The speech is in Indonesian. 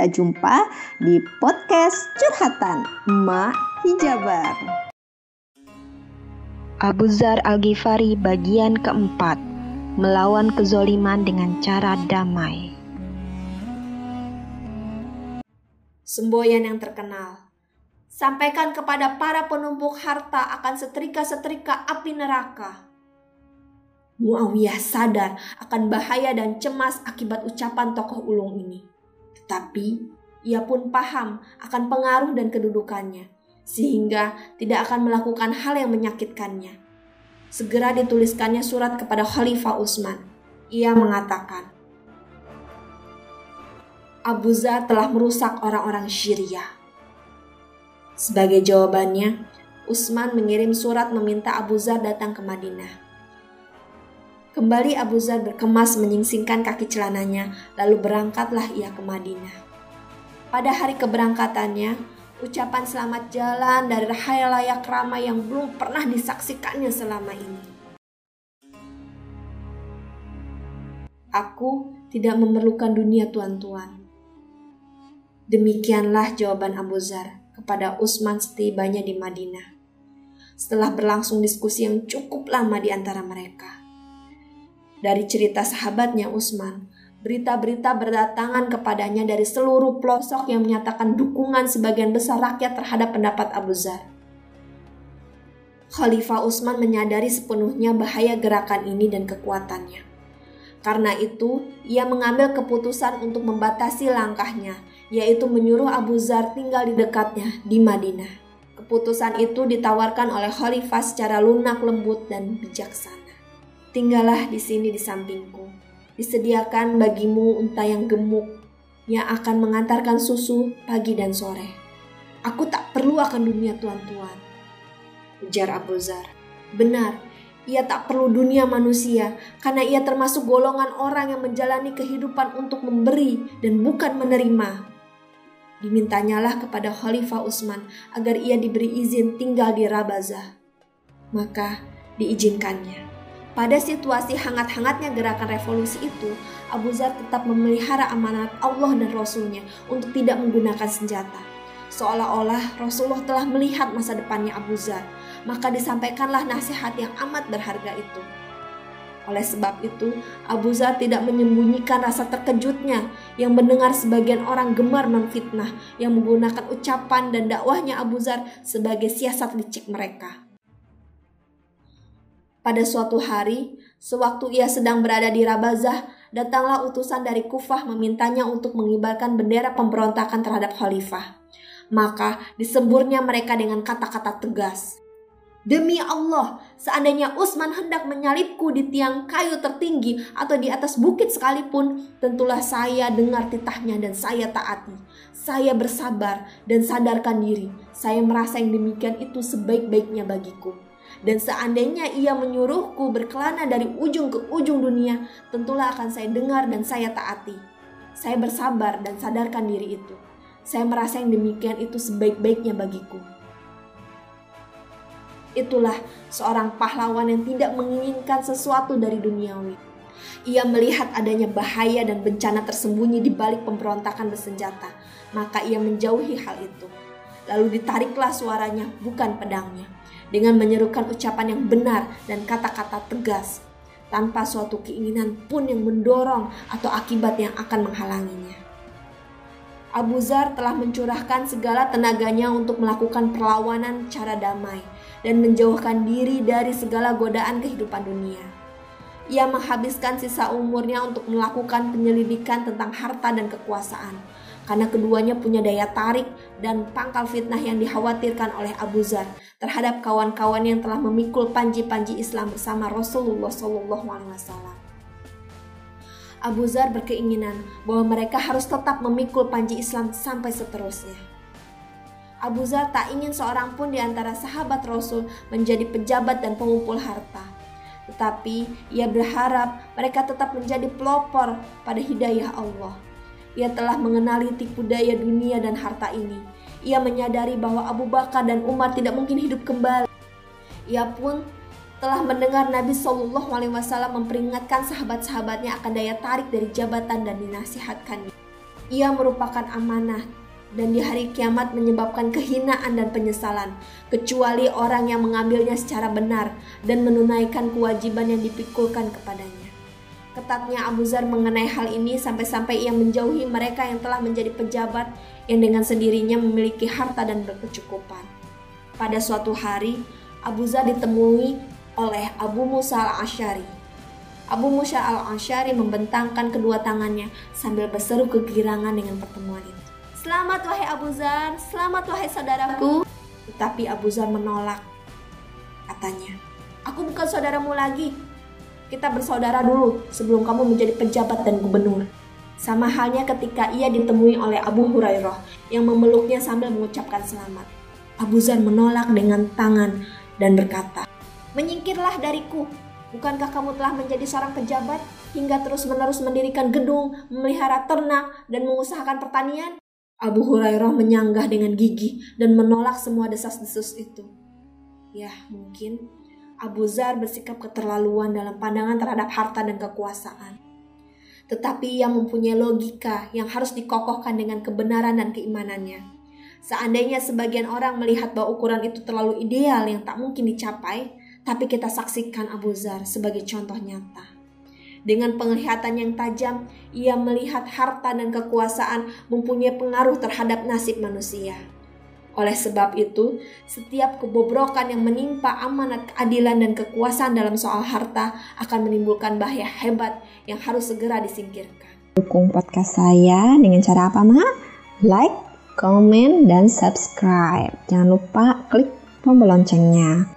kita jumpa di podcast Curhatan Mak Hijabar. Abu Zar Al-Ghifari bagian keempat Melawan kezoliman dengan cara damai Semboyan yang terkenal Sampaikan kepada para penumpuk harta akan setrika-setrika api neraka Muawiyah sadar akan bahaya dan cemas akibat ucapan tokoh ulung ini. Tetapi ia pun paham akan pengaruh dan kedudukannya, sehingga tidak akan melakukan hal yang menyakitkannya. Segera dituliskannya surat kepada Khalifah Utsman. Ia mengatakan, Abu Zar telah merusak orang-orang Syria. Sebagai jawabannya, Utsman mengirim surat meminta Abu Zar datang ke Madinah. Kembali Abu Zar berkemas menyingsingkan kaki celananya, lalu berangkatlah ia ke Madinah. Pada hari keberangkatannya, ucapan selamat jalan dari layak ramai yang belum pernah disaksikannya selama ini. Aku tidak memerlukan dunia tuan-tuan. Demikianlah jawaban Abu Zar kepada Utsman setibanya di Madinah. Setelah berlangsung diskusi yang cukup lama di antara mereka. Dari cerita sahabatnya Usman, berita-berita berdatangan kepadanya dari seluruh pelosok yang menyatakan dukungan sebagian besar rakyat terhadap pendapat Abu Zar. Khalifah Utsman menyadari sepenuhnya bahaya gerakan ini dan kekuatannya. Karena itu, ia mengambil keputusan untuk membatasi langkahnya, yaitu menyuruh Abu Zar tinggal di dekatnya di Madinah. Keputusan itu ditawarkan oleh Khalifah secara lunak lembut dan bijaksana. Tinggallah di sini di sampingku. Disediakan bagimu unta yang gemuk yang akan mengantarkan susu pagi dan sore. Aku tak perlu akan dunia tuan-tuan. Ujar Abu Zar. Benar, ia tak perlu dunia manusia karena ia termasuk golongan orang yang menjalani kehidupan untuk memberi dan bukan menerima. Dimintanyalah kepada Khalifah Utsman agar ia diberi izin tinggal di Rabazah. Maka diizinkannya. Pada situasi hangat-hangatnya gerakan revolusi itu, Abu Zar tetap memelihara amanat Allah dan Rasulnya untuk tidak menggunakan senjata. Seolah-olah Rasulullah telah melihat masa depannya Abu Zar, maka disampaikanlah nasihat yang amat berharga itu. Oleh sebab itu, Abu Zar tidak menyembunyikan rasa terkejutnya yang mendengar sebagian orang gemar memfitnah yang menggunakan ucapan dan dakwahnya Abu Zar sebagai siasat licik mereka. Pada suatu hari, sewaktu ia sedang berada di Rabazah, datanglah utusan dari Kufah memintanya untuk mengibarkan bendera pemberontakan terhadap khalifah. Maka disemburnya mereka dengan kata-kata tegas. Demi Allah, seandainya Utsman hendak menyalipku di tiang kayu tertinggi atau di atas bukit sekalipun, tentulah saya dengar titahnya dan saya taati. Saya bersabar dan sadarkan diri. Saya merasa yang demikian itu sebaik-baiknya bagiku. Dan seandainya ia menyuruhku berkelana dari ujung ke ujung dunia, tentulah akan saya dengar dan saya taati. Saya bersabar dan sadarkan diri itu. Saya merasa yang demikian itu sebaik-baiknya bagiku. Itulah seorang pahlawan yang tidak menginginkan sesuatu dari duniawi. Ia melihat adanya bahaya dan bencana tersembunyi di balik pemberontakan bersenjata, maka ia menjauhi hal itu. Lalu ditariklah suaranya, bukan pedangnya dengan menyerukan ucapan yang benar dan kata-kata tegas tanpa suatu keinginan pun yang mendorong atau akibat yang akan menghalanginya. Abu Zar telah mencurahkan segala tenaganya untuk melakukan perlawanan cara damai dan menjauhkan diri dari segala godaan kehidupan dunia. Ia menghabiskan sisa umurnya untuk melakukan penyelidikan tentang harta dan kekuasaan, karena keduanya punya daya tarik dan pangkal fitnah yang dikhawatirkan oleh Abu Zar terhadap kawan-kawan yang telah memikul panji-panji Islam bersama Rasulullah Wasallam. Abu Zar berkeinginan bahwa mereka harus tetap memikul panji Islam sampai seterusnya. Abu Zar tak ingin seorang pun di antara sahabat Rasul menjadi pejabat dan pengumpul harta. Tetapi ia berharap mereka tetap menjadi pelopor pada hidayah Allah ia telah mengenali tipu daya dunia dan harta ini. Ia menyadari bahwa Abu Bakar dan Umar tidak mungkin hidup kembali. Ia pun telah mendengar Nabi Shallallahu Alaihi Wasallam memperingatkan sahabat-sahabatnya akan daya tarik dari jabatan dan dinasihatkannya. Ia merupakan amanah dan di hari kiamat menyebabkan kehinaan dan penyesalan, kecuali orang yang mengambilnya secara benar dan menunaikan kewajiban yang dipikulkan kepadanya. Ketatnya Abu Zar mengenai hal ini sampai-sampai ia menjauhi mereka yang telah menjadi pejabat yang dengan sendirinya memiliki harta dan berkecukupan. Pada suatu hari, Abu Zar ditemui oleh Abu Musa al-Ashari. Abu Musa al-Ashari membentangkan kedua tangannya sambil berseru kegirangan dengan pertemuan itu. Selamat wahai Abu Zar, selamat wahai saudaraku. Tetapi Abu Zar menolak. Katanya, aku bukan saudaramu lagi. Kita bersaudara dulu sebelum kamu menjadi pejabat dan gubernur. Sama halnya ketika ia ditemui oleh Abu Hurairah yang memeluknya sambil mengucapkan selamat. Abu Zar menolak dengan tangan dan berkata, Menyingkirlah dariku, bukankah kamu telah menjadi seorang pejabat hingga terus-menerus mendirikan gedung, memelihara ternak, dan mengusahakan pertanian? Abu Hurairah menyanggah dengan gigih dan menolak semua desas-desus itu. Ya, mungkin Abu Zar bersikap keterlaluan dalam pandangan terhadap harta dan kekuasaan. Tetapi ia mempunyai logika yang harus dikokohkan dengan kebenaran dan keimanannya. Seandainya sebagian orang melihat bahwa ukuran itu terlalu ideal yang tak mungkin dicapai, tapi kita saksikan Abu Zar sebagai contoh nyata. Dengan penglihatan yang tajam, ia melihat harta dan kekuasaan mempunyai pengaruh terhadap nasib manusia. Oleh sebab itu, setiap kebobrokan yang menimpa amanat keadilan dan kekuasaan dalam soal harta akan menimbulkan bahaya hebat yang harus segera disingkirkan. Dukung podcast saya dengan cara apa, Ma? Like, comment, dan subscribe. Jangan lupa klik tombol loncengnya.